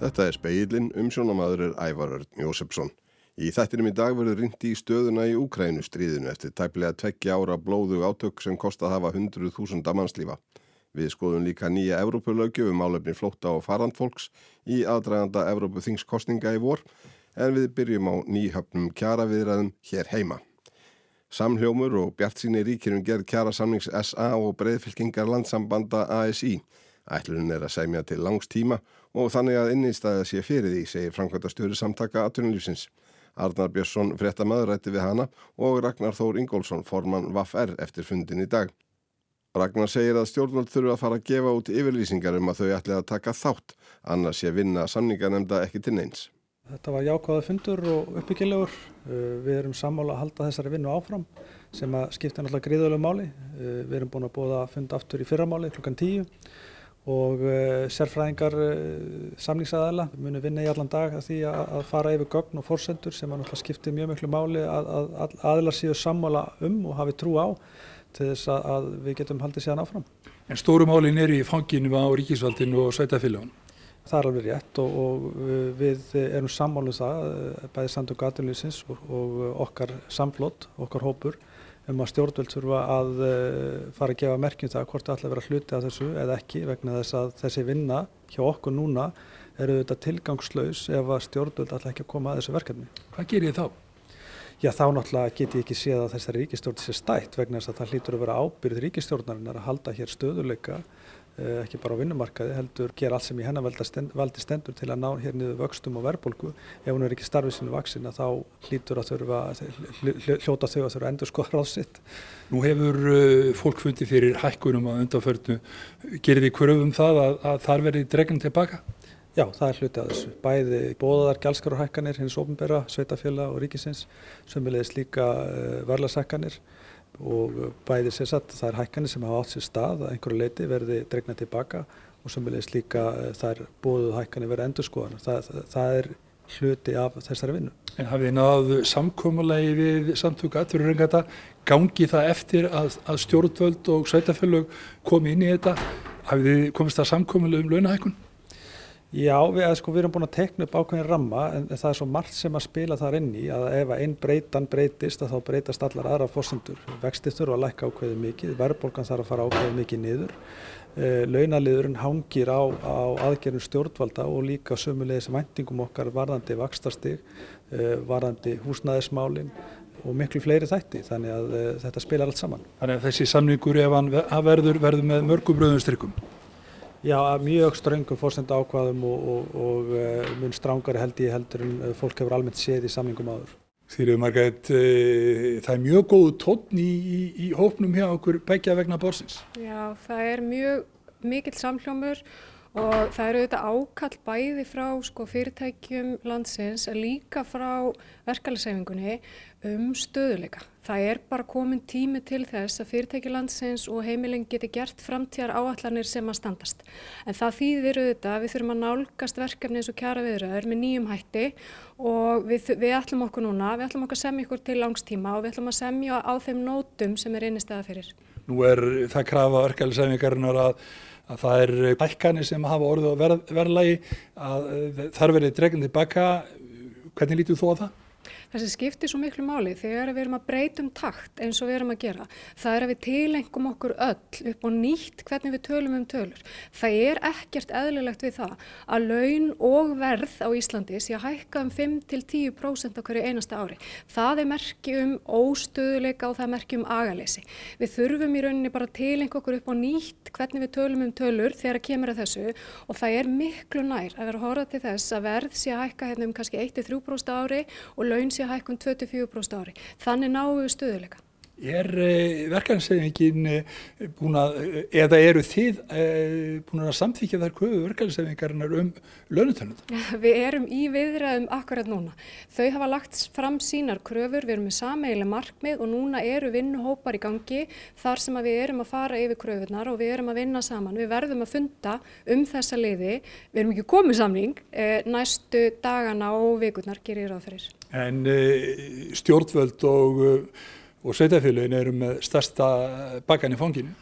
Þetta er speilin, umsjónamaður er Ævar Örn Jósefsson. Í þættinum í dag verður ringt í stöðuna í Úkrænu stríðinu eftir tæplega tveggja ára blóðu átök sem kosta að hafa 100.000 mannslífa. Við skoðum líka nýja Evrópulögju um álefni flótta og farandfolks í aðdraganda Evrópu þingskostninga í vor en við byrjum á nýjöfnum kjaraviðræðum hér heima. Samhljómur og Bjart síni ríkirum gerð kjarasamnings SA og breyðfylkingar landsambanda ASI. Ætlurinn er að segja til langs tíma og þannig að innýstæða sé fyrir því, segir framkvæmda stjóri samtaka aðtunulífsins. Arnar Björnsson fréttamaður rætti við hana og Ragnar Þór Ingólfsson formann VAF-R eftir fundin í dag. Ragnar segir að stjórnvöld þurfa að fara að gefa út yfirlýsingar um að þau ætli að taka þátt, annars sé vinna samninganemda ekki til neins. Þetta var jákvæða fundur og uppbyggilegur. Uh, við erum sammála að halda þessari vinnu áfram sem að skipta náttúrulega gríðulega máli. Uh, við erum búin að búa að funda aftur í fyrramáli klukkan tíu og uh, sérfræðingar uh, samlýsaðala munum vinna í allan dag að því að, að fara yfir gögn og fórsendur sem að náttúrulega skiptir mjög miklu máli að, að, að aðlar síðu sammála um og hafi trú á til þess að við getum haldið síðan áfram. En stórumálin er í fanginu á ríkisvaldinu og sveitafélagun? Það er alveg rétt og, og við erum sammáluð um það, bæði Sandug Gatunlýsins og, og okkar samflót, okkar hópur um að stjórnvöld þurfa að uh, fara að gefa merkjum það hvort það ætla að vera hluti af þessu eða ekki vegna þess að þessi vinna hjá okkur núna eru þetta tilgangslaus ef að stjórnvöld ætla ekki að koma að þessu verkefni. Hvað gerir þið þá? Já þá náttúrulega get ég ekki séð að þessari ríkistjórn sé stætt vegna þess að það hlýtur að vera ábyrð ríkistjórnarinnar að halda hér stöðuleika Eh, ekki bara á vinnumarkaði heldur gera allt sem í hennar valdi stendur til að ná hér niður vöxtum og verðbólgu ef hún er ekki starfið sinu vaksin að þá hlýtur að þurfa hljóta þau að þurfa að endur skoða ráð sitt. Nú hefur uh, fólk fundið fyrir hækkunum að undanförnu. Gerir þið hverjum það að, að þar verði dregnum tilbaka? Já, það er hluti af þessu. Bæði bóðar gjaldskar og hækkanir hins ofnbæra, sveitafjöla og ríkisins, sömulegis líka uh, verðlasækkanir og bæði sér satt er hækkanir sem hafa átt sér stað að einhverju leiti verði dregna tilbaka og sömulegis líka eh, er bóðuð hækkanir verið endur skoðan. Það, það, er hluti af þessari vinnu. En hafið þið náðu samkómulegi við samtöku aðtururengata, gangi það eftir að, að stjórnvöld og sveitafélög komi inn í þetta, hafið þið komist að samkómulegi um launahækkun? Já, við, sko, við erum búin að tekna upp ákveðin ramma en það er svo margt sem að spila þar inn í að ef einn breytan breytist þá breytast allar aðra fórsendur. Vextið þurfa að lækka ákveðið mikið, verðbólgan þarf að fara ákveðið mikið niður. Eh, launaliðurinn hangir á, á aðgerðum stjórnvalda og líka sömulegis væntingum okkar varðandi vakstastig, eh, varðandi húsnæðismálinn og miklu fleiri þætti þannig að eh, þetta spilar allt saman. Þannig að þessi samningur ef hann verður, verður með mörgum bröðumstrykum? Já, mjög ströngum fórstenda ákvaðum og, og, og uh, mun strángari held ég heldur en uh, fólk hefur almennt séð í samningum áður. Þýrið Margreit, uh, það er mjög góð tónn í, í, í hópnum hjá okkur begja vegna borsins. Já, það er mjög mikill samhljómur og það eru auðvitað ákall bæði frá sko, fyrirtækjum landsins líka frá verkefælisæfingunni um stöðuleika. Það er bara komin tími til þess að fyrirtæki landsins og heimilin geti gert framtíðar áallanir sem að standast. En það þýðir auðvitað að við þurfum að nálgast verkefni eins og kjara viðröður með nýjum hætti og við, við ætlum okkur núna, við ætlum okkur að semja ykkur til langstíma og við ætlum að semja á þeim nótum sem er einnigstæða fyrir. Nú er það krafa verkefælisæfingarinnar að að það er bækkanir sem hafa orðið á verð, verðlagi að þar verið dreginn tilbaka. Hvernig lítið þú á það? Það sem skiptir svo miklu máli þegar við erum að breytum takt eins og við erum að gera, það er að við tilengum okkur öll upp og nýtt hvernig við tölum um tölur. Það er ekkert eðlilegt við það að laun og verð á Íslandi sé að hækka um 5-10% á hverju einasta ári. Það er merki um óstöðuleika og það er merki um agaleysi. Við þurfum í rauninni bara að tilengja okkur upp og nýtt hvernig við tölum um tölur þegar kemur að þessu og það er miklu nær að vera að horfa til þess að verð sé að hækka hérna um kannski 1-3% ári og laun sé hækkun 24% ári. Þannig náum við stöðuleika. Er eh, verkefnisefingin eh, búin að, eh, eða eru þið búin að samþykja þær köfu verkefnisefingarinnar um lönutöndum? Við erum í viðræðum akkurat núna. Þau hafa lagt fram sínar kröfur, við erum með sameigileg markmið og núna eru vinnuhópar í gangi þar sem við erum að fara yfir kröfunar og við erum að vinna saman. Við verðum að funda um þessa leiði, við erum ekki komið samning, næstu dagana og vikurnar gerir ráð fyrir. En stjórnvöld og og sveitafélagin eru með stærsta bakkan í fanginu.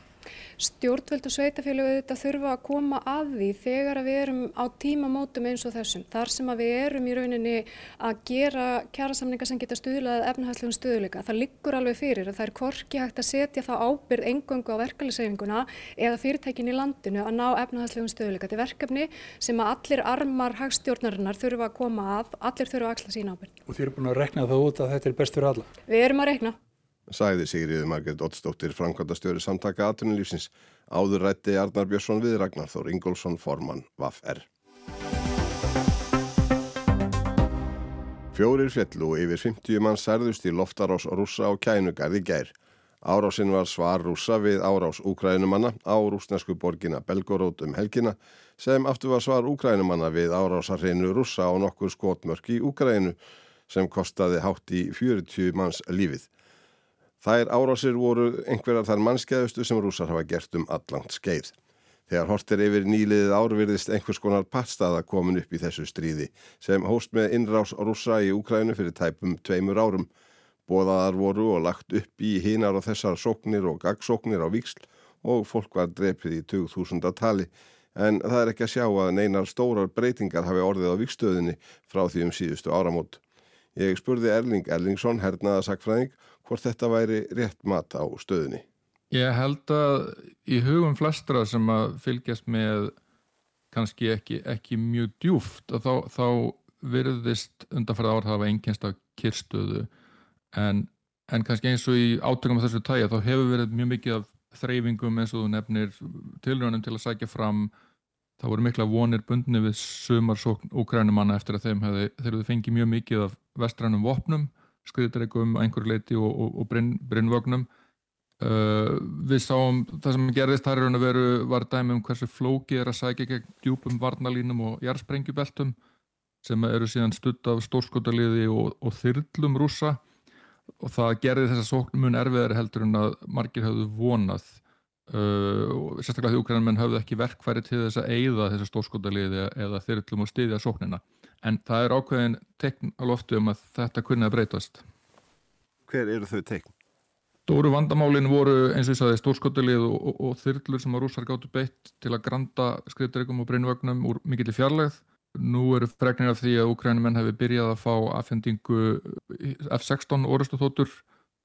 Stjórnvöld og sveitafélög þetta þurfa að koma að því þegar við erum á tímamótum eins og þessum. Þar sem við erum í rauninni að gera kjærasamninga sem geta stuðlað efnahagslegum stuðuleika. Það liggur alveg fyrir að það er korki hægt að setja það ábyrð engöngu á verkefliðsefinguna eða fyrirtækin í landinu að ná efnahagslegum stuðuleika. Þetta er verkefni sem að allir armar hagstjórnarinnar þurfa að koma að, allir þurfa að axla sína ábyrð. Og þið eru búin að rekna það út að þetta er best fyrir alla? Við erum að rekna. Sæði Sigriður Margret Ottsdóttir, framkvæmdastjóri samtaka aðtunulífsins, áður rætti Arnar Björnsson við Ragnar Þór Ingólfsson, formann VAF-R. Fjórir fjallu yfir 50 mann særðust í loftarás rúsa á kænugarði gær. Árásinn var svar rúsa við árás úkrænumanna á rúsnesku borgina Belgorót um helgina sem aftur var svar úkrænumanna við árásarreinu rúsa á nokkur skotmörk í Úkrænu sem kostaði hátt í 40 manns lífið. Þær árásir voru einhverjar þar mannskeiðustu sem rúsar hafa gert um allangt skeið. Þegar hortir yfir nýliðið árvirðist einhvers konar pattstaða komin upp í þessu stríði sem hóst með innrás rúsa í Úkrænu fyrir tæpum tveimur árum. Bóðaðar voru og lagt upp í hinar og þessar sóknir og gagsóknir á viksl og fólk var drepið í 2000 tali en það er ekki að sjá að neinar stórar breytingar hafi orðið á vikstöðinni frá því um síðustu áramót. Ég spurði Erling Erlingsson, hernaðasakfræðing, hvort þetta væri rétt mat á stöðunni. Ég held að í hugum flestra sem að fylgjast með kannski ekki, ekki mjög djúft og þá, þá virðist undanfærið ár að enginst af kyrstöðu en, en kannski eins og í átökum af þessu tæja þá hefur verið mjög mikið af þreyfingum eins og þú nefnir tilrönum til að sækja fram. Það voru mikla vonir bundni við sumarsókn úkrænumanna eftir að þeim hefði, þeir hefði fengið mjög mikið af vestrænum vopnum skriðdreikum, einhver leiti og, og, og brinn, brinnvögnum. Uh, við sáum það sem gerðist þar er að veru var dæmi um hversu flóki er að sækja gegn djúpum varnalínum og jærsprengjubeltum sem eru síðan stutt af stórskotaliði og, og þyrlum rúsa og það gerði þessa sóknum mun erfiðar heldur en að margir hafðu vonað. Uh, sérstaklega því úkræðanmenn höfðu ekki verkfæri til þess að eigða þessu stórskotaliði eða þyrlum og styðja sóknina en það er ákveðin tekn á loftu um að þetta kunni að breytast. Hver eru þau tekn? Stóru vandamálin voru eins og ég sagði stórskotalið og, og, og þyrlur sem að rúsar gáttu beitt til að granta skriðdregum og brinnvögnum úr mikill í fjarlægð. Nú eru fregnir af því að úkrænumenn hefði byrjað að fá afhendingu F-16 orustuþótur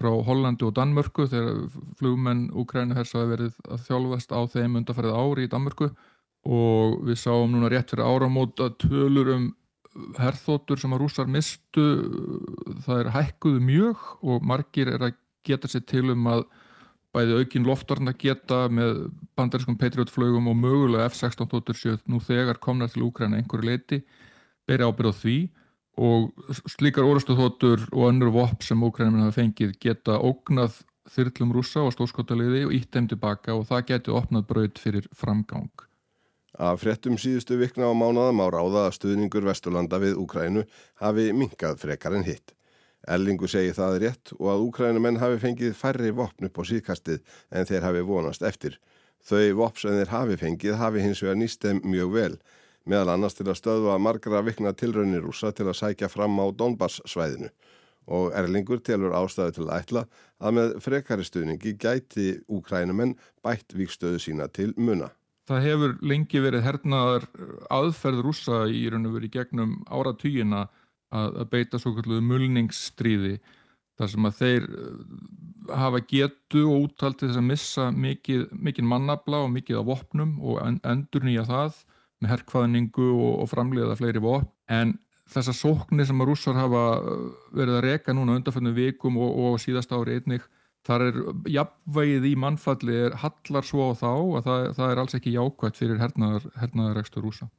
frá Hollandi og Danmörku þegar flugmenn Úkrænu hers hafa verið að þjálfast á þeim undarfærið ári í Danmörku. Og við sáum núna rétt fyrir áramót að tölur um herþótur sem að rúsar mistu það er hækkuðu mjög og margir er að geta sér til um að bæði aukin loftarna geta með bandariskum Patriot flögum og mögulega F-16 þóttur séu nú þegar komna til Úkræna einhverju leiti beri ábyrð á því og slíkar orðstöðhóttur og önnur vopp sem ókrænum hafa fengið geta ógnað þyrlum rúsa og stórskotaliði og ítt þeim tilbaka og það getur opnað braud fyrir framgang. Af frettum síðustu vikna á mánuðam á ráða að stuðningur Vesturlanda við Úkrænu hafi minkað frekar en hitt. Ellingu segi það rétt og að Úkrænumenn hafi fengið færri vopn upp á síðkastið en þeir hafi vonast eftir. Þau vopp sem þeir hafi fengið hafi hins vegar nýst þeim mjög vel meðal annars til að stöðva margra vikna tilraunir rúsa til að sækja fram á Donbass svæðinu og Erlingur telur ástæðu til að ætla að með frekari stuðningi gæti úkrænumenn bætt vikstöðu sína til muna. Það hefur lengi verið hernaðar aðferð rúsa í raun og verið gegnum áratýjina að, að beita svo kalluðu mulningsstríði þar sem að þeir uh, hafa getu og úttalt til þess að missa mikið, mikið mannabla og mikið af vopnum og endur nýja það með herrkvaðningu og, og framleiða fleiri vopn. En þessar sóknir sem að rússar hafa uh, verið að reka núna undanfjöndum vikum og, og síðast ári einnig þar er jafnvægið í mannfalli er hallar svo á þá að það, það er alls ekki jákvæmt fyrir hernaðarekstur rúsa.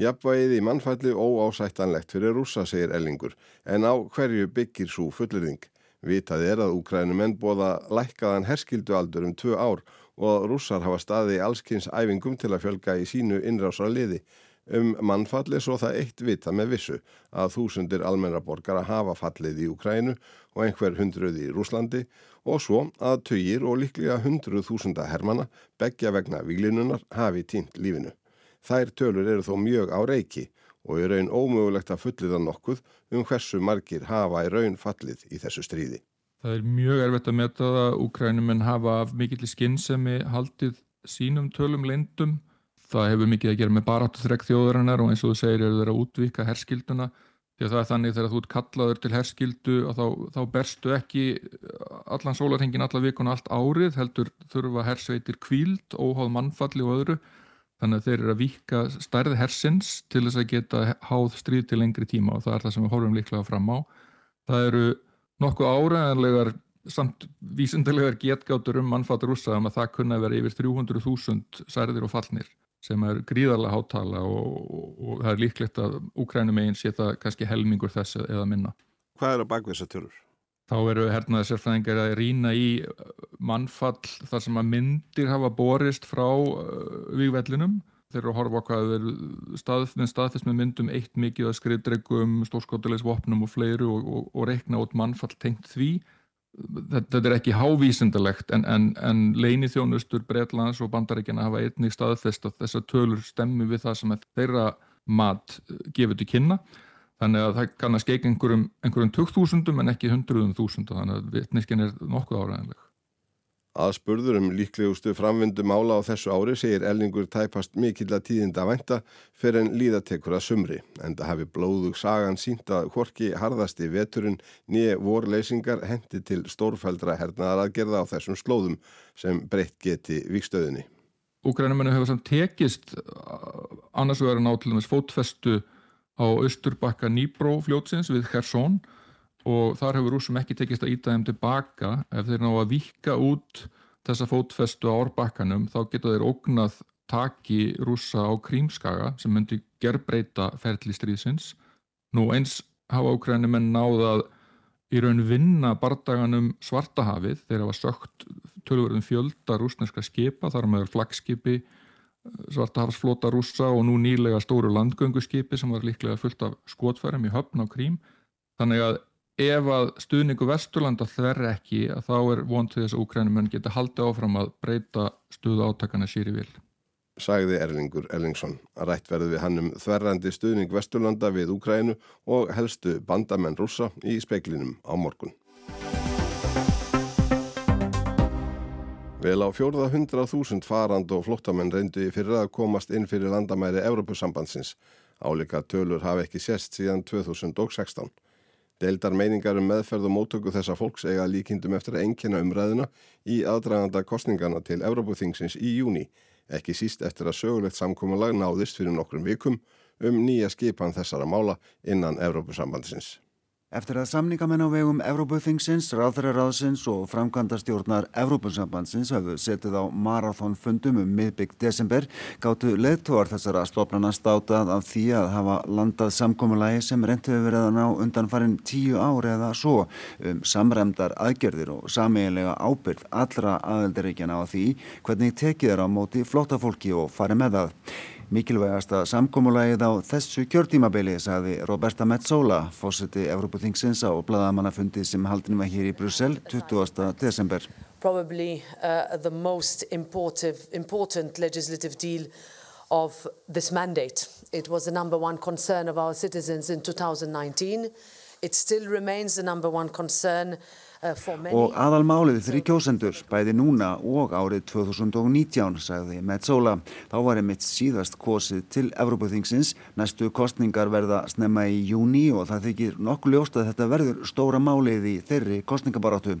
Jafnvægið í mannfalli óásættanlegt fyrir rúsa, segir Ellingur, en á hverju byggir svo fullurðing. Vitað er að Úkrænumenn bóða lækkaðan herskildu aldur um tvö ár og rússar hafa staði allskynns æfingum til að fjölga í sínu innrásra liði. Um mannfalli svo það eitt vita með vissu að þúsundir almennaborgara hafa fallið í Ukrænu og einhver hundruð í Rúslandi og svo að töyir og líklega hundruð þúsunda hermana begja vegna výlinunar hafi tínt lífinu. Þær tölur eru þó mjög á reiki og er raun ómögulegt að fulliða nokkuð um hversu margir hafa í raun fallið í þessu stríði. Það er mjög erfitt að meta það að úkrænumenn hafa af mikill skinnsemi haldið sínum tölum lindum. Það hefur mikið að gera með baráttu þrekk þjóðurinnar og eins og þú segir eru þeirra að útvika herskilduna því að það er þannig þegar þú ert kallaður til herskildu og þá, þá berstu ekki allan sólarhengin alla vikuna allt árið heldur þurfa hersveitir kvíld, óháð mannfalli og öðru þannig að þeir eru að vika stærði hersins til þess að geta háð stríð til lengri tíma og það er það sem við horfum líklega fram á. Það eru nokkuð áræðanlegar samt vísindilegar getgáttur um mannfattur rúsa um að það kunna vera yfir 300.000 særðir og fallnir sem er gríðarlega hátala og, og, og það er líklegt að Úkrænum eigin sé það kannski helmingur þess eða minna. Hvað er að baka þessar tölur? Þá eru hernaði sérfræðingar að rýna í uh, mannfall þar sem að myndir hafa borist frá uh, výgvellinum. Þeir eru að horfa á hvað er staðfinn staðfist með myndum eitt mikið að skriðdregum, stórskotilegsvopnum og fleiru og, og reikna út mannfall tengt því þetta er ekki hávísindalegt en, en, en leini þjónustur Breitlands og Bandaríkjana hafa einnig staðfest að þessar tölur stemmi við það sem þeirra mat eh, gefur til kynna. Þannig að það kannast ekki einhverjum, einhverjum 20.000 en ekki 100.000 þannig að vitniskin er nokkuð áræðanleg Aðspurður um líklegustu framvindu mála á þessu ári segir Ellingur tæpast mikill að tíðinda að vænta fyrir en líðatekur að sumri en það hafi blóðug sagan sínt að hvorki harðasti veturinn nýje vorleysingar hendi til stórfældra hernaðaraðgerða á þessum slóðum sem breytt geti vikstöðinni. Úgrænumennu hefur samt tekist annars vegar að ná til dæmis fótfestu á austurbakka Nýbró fljótsins við Khersón og þar hefur rúsum ekki tekist að íta þeim tilbaka ef þeir ná að vika út þessa fótfestu á árbakkanum þá geta þeir ógnað taki rúsa á krímskaga sem myndi gerbreyta ferli stríðsins. Nú eins hafa ákveðinum en náðað í raun vinna bardaganum svartahafið þeir hafa sökt tölverðin fjölda rúsneska skipa þar meður flagskipi svartahafsflota rúsa og nú nýlega stóru landgönguskipi sem var líklega fullt af skotfærum í höfn á krím. Þannig að ef að stuðningu Vesturlanda þverri ekki að þá er von til þess að Ukrænumenn geta haldið áfram að breyta stuðu átakana sér í vil. Sagði Erlingur Erlingsson að rætt verði við hann um þverrandi stuðning Vesturlanda við Ukrænu og helstu bandamenn rúsa í speiklinum á morgun. Vel á fjórða hundrað þúsund farand og flottamenn reyndu í fyrir að komast inn fyrir landamæri Európusambandsins. Álika tölur hafi ekki sérst síðan 2016. Deildar meiningar um meðferð og móttöku þessa fólks eiga líkindum eftir að enkina umræðina í aðdraganda kostningana til Evrópuþingsins í júni, ekki síst eftir að sögulegt samkómalag náðist fyrir nokkrum vikum um nýja skipan þessara mála innan Evrópusambandsins. Eftir að samningamenn á vegum Evrópuþingsins, ráðræðaráðsins og framkvæmdastjórnar Evrópusambandsins hafðu setið á marathónfundum um miðbygg desember gáttu leðtóar þessara stofnana státað af því að hafa landað samkómulagi sem hefur verið að ná undan farin tíu ári eða svo um samræmdar aðgerðir og sameiginlega ábyrg allra aðeldaríkjana á því hvernig tekið er á móti flótafólki og farið með það. Mikilvægasta samkómulagið á þessu kjörtímabili, sagði Roberta Metzola, fósiti Evropaþingsins á bladamannafundi sem haldin var hér í Brussel 20. desember. Probably uh, the most important, legislative deal of this mandate. It was the number one concern of our citizens in 2019. It still remains the number one concern Og aðalmálið fyrir kjósendur, bæði núna og árið 2019, sagði Metzola. Þá var einmitt síðast kosið til Evrópuþingsins. Næstu kostningar verða snemma í júni og það þykir nokkuð ljóst að þetta verður stóra málið í þeirri kostningabarátu.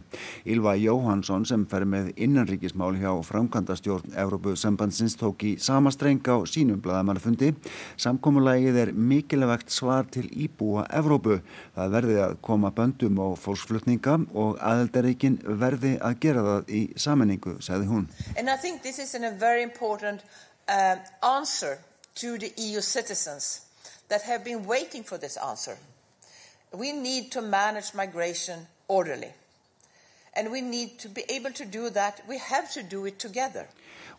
Ylva Jóhansson sem fer með innanríkismál hjá framkvæmdastjórn Evrópusambandsins tók í sama streng á sínum bladamannafundi. Samkómulægið er mikilvægt svar til íbúa Evrópu. Það verði að koma böndum á fólksflutninga og og aðeldaríkin verði að gera það í sammenningu, sagði hún. And I think this is a very important uh, answer to the EU citizens that have been waiting for this answer. We need to manage migration orderly. And we need to be able to do that. We have to do it together.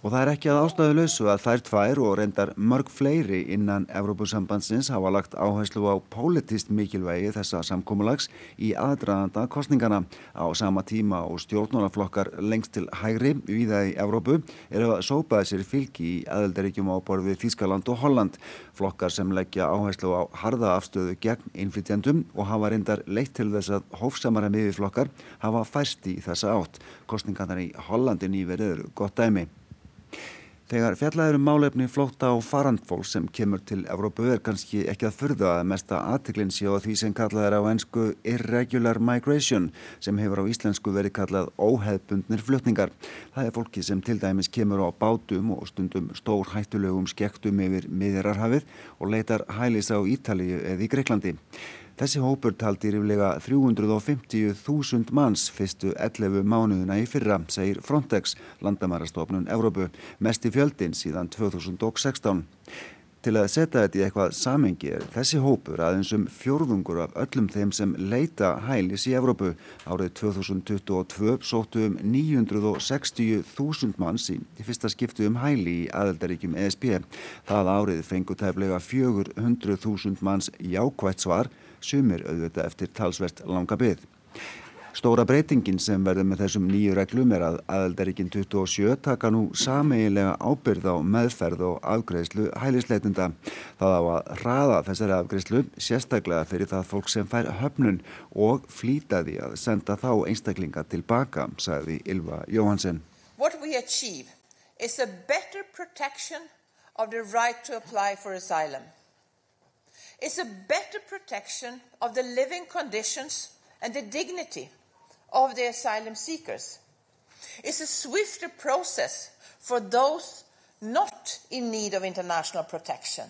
Og það er ekki að ástæðu lausu að þær tvær og reyndar mörg fleiri innan Evrópusambandsins hafa lagt áherslu á politist mikilvægi þessa samkómulags í aðdraðanda kostningana. Á sama tíma og stjórnólaflokkar lengst til hægri viða í Evrópu eru að sópaði sér fylgi í aðeldaríkjum á borðið Þískaland og Holland. Flokkar sem leggja áherslu á harða afstöðu gegn innflytjandum og hafa reyndar leitt til þess að hófsamara miðiflokkar hafa færst í þessa átt. Kostningarnar í Hollandin í verið eru gott dæmi. Þegar fjallaður um málefni flótta á farandfól sem kemur til Evrópu er kannski ekki að furða að mesta aðtiklinn sé á því sem kallað er á ennsku irregular migration sem hefur á íslensku verið kallað óheðbundnir flutningar. Það er fólki sem til dæmis kemur á bátum og stundum stór hættulegum skektum yfir miðjararhafið og leitar hælis á Ítalíu eða í Greiklandi. Þessi hópur taldi ríflega 350.000 manns fyrstu 11 mánuðina í fyrra, segir Frontex, landamærastofnun Evrópu, mest í fjöldin síðan 2016. Til að setja þetta í eitthvað samengi er þessi hópur aðeins um fjórðungur af öllum þeim sem leita hælis í Evrópu. Árið 2022 sóttu um 960.000 manns í fyrsta skiptu um hæli í aðeldaríkjum ESB. Það árið fengu tæflega 400.000 manns jákvægt svar sumir auðvitað eftir talsvert langa byggð. Stóra breytingin sem verður með þessum nýju reglum er að aðeldaríkin 27 taka nú sameiginlega ábyrð á meðferð og afgreðslu hælisleitinda. Það á að hraða þessari afgreðslu sérstaklega fyrir það fólk sem fær höfnun og flýta því að senda þá einstaklinga tilbaka, sagði Ylva Jóhansen. What we achieve is a better protection of the right to apply for asylum. Is a better protection of the living conditions and the dignity of the asylum seekers. It's a swifter process for those not in need of international protection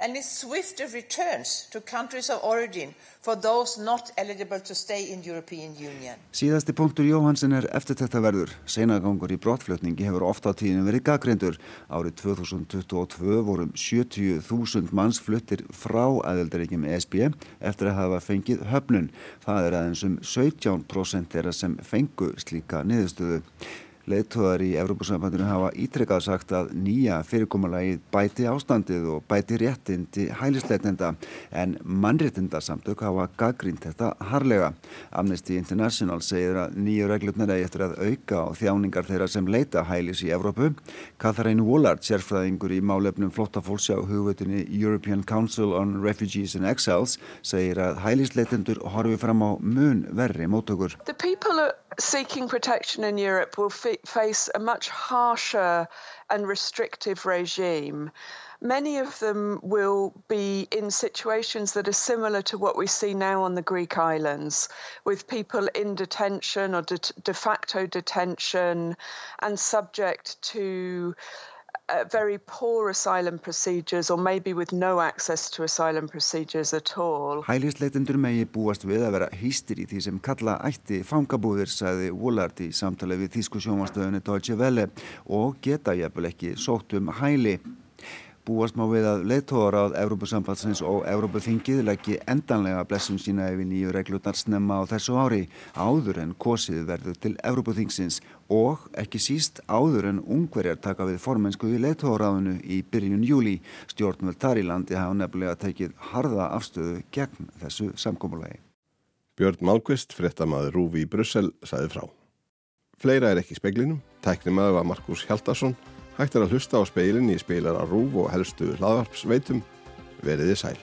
and its swifter returns to countries of origin for those not eligible to stay in European Union. Síðasti punktur Jóhansen er eftirtæktaverður. Seinagangur í brottflutningi hefur ofta á tíðinu verið gaggrindur. Árið 2022 vorum 70.000 manns fluttir frá aðeldaríkjum ESB eftir að hafa fengið höfnun. Það er aðeins um 17% þeirra sem fengu slíka niðurstöðu. Leðtóðar í Evrópussambandinu hafa ítrekkað sagt að nýja fyrirkomalagi bæti ástandið og bæti réttindi hælisleitenda en mannréttindasamtök hafa gaggrínt þetta harlega. Amnesty International segir að nýju reglurnar eigi eftir að auka á þjáningar þeirra sem leita hælis í Evrópu. Catherine Woolard, sérfræðingur í málefnum flottafólks á hugveitinni European Council on Refugees and Exiles, segir að hælisleitendur horfi fram á mun verri móttökur. The people seeking protection in Europe will face a much harsher and restrictive regime. Many of them will be in situations that are similar to what we see now on the Greek islands, with people in detention or de, de facto detention and subject to uh, very poor asylum procedures or maybe with no access to asylum procedures at all. Hælisleitendur megi búast við að vera hýstir í því sem kalla ætti fangabúðir, sagði Woolard í samtali við Þísku sjónvastöðunni Deutsche Welle og geta jafnvel ekki sótt um hæli. Búast má við að leittóðar á Európusambandsins og Európuþingið leggji endanlega blessum sína yfir nýju reglutnar snemma á þessu ári áður en kosið verður til Európuþingsins og ekki síst áður en ungverjar taka við formensku í leittóðaráðinu í byrjun júli. Stjórnvöld þar í landi hafa nefnilega tekið harða afstöðu gegn þessu samkómulegi. Björn Málkvist, frettamæður Rúfi í Brussel, saði frá. Fleira er ekki í speklinum. Tæknimaður var Markus Hjaldarsson Hægt er að hlusta á speilin í speilar að rúf og helstu hlaðvarpsveitum. Veriði sæl.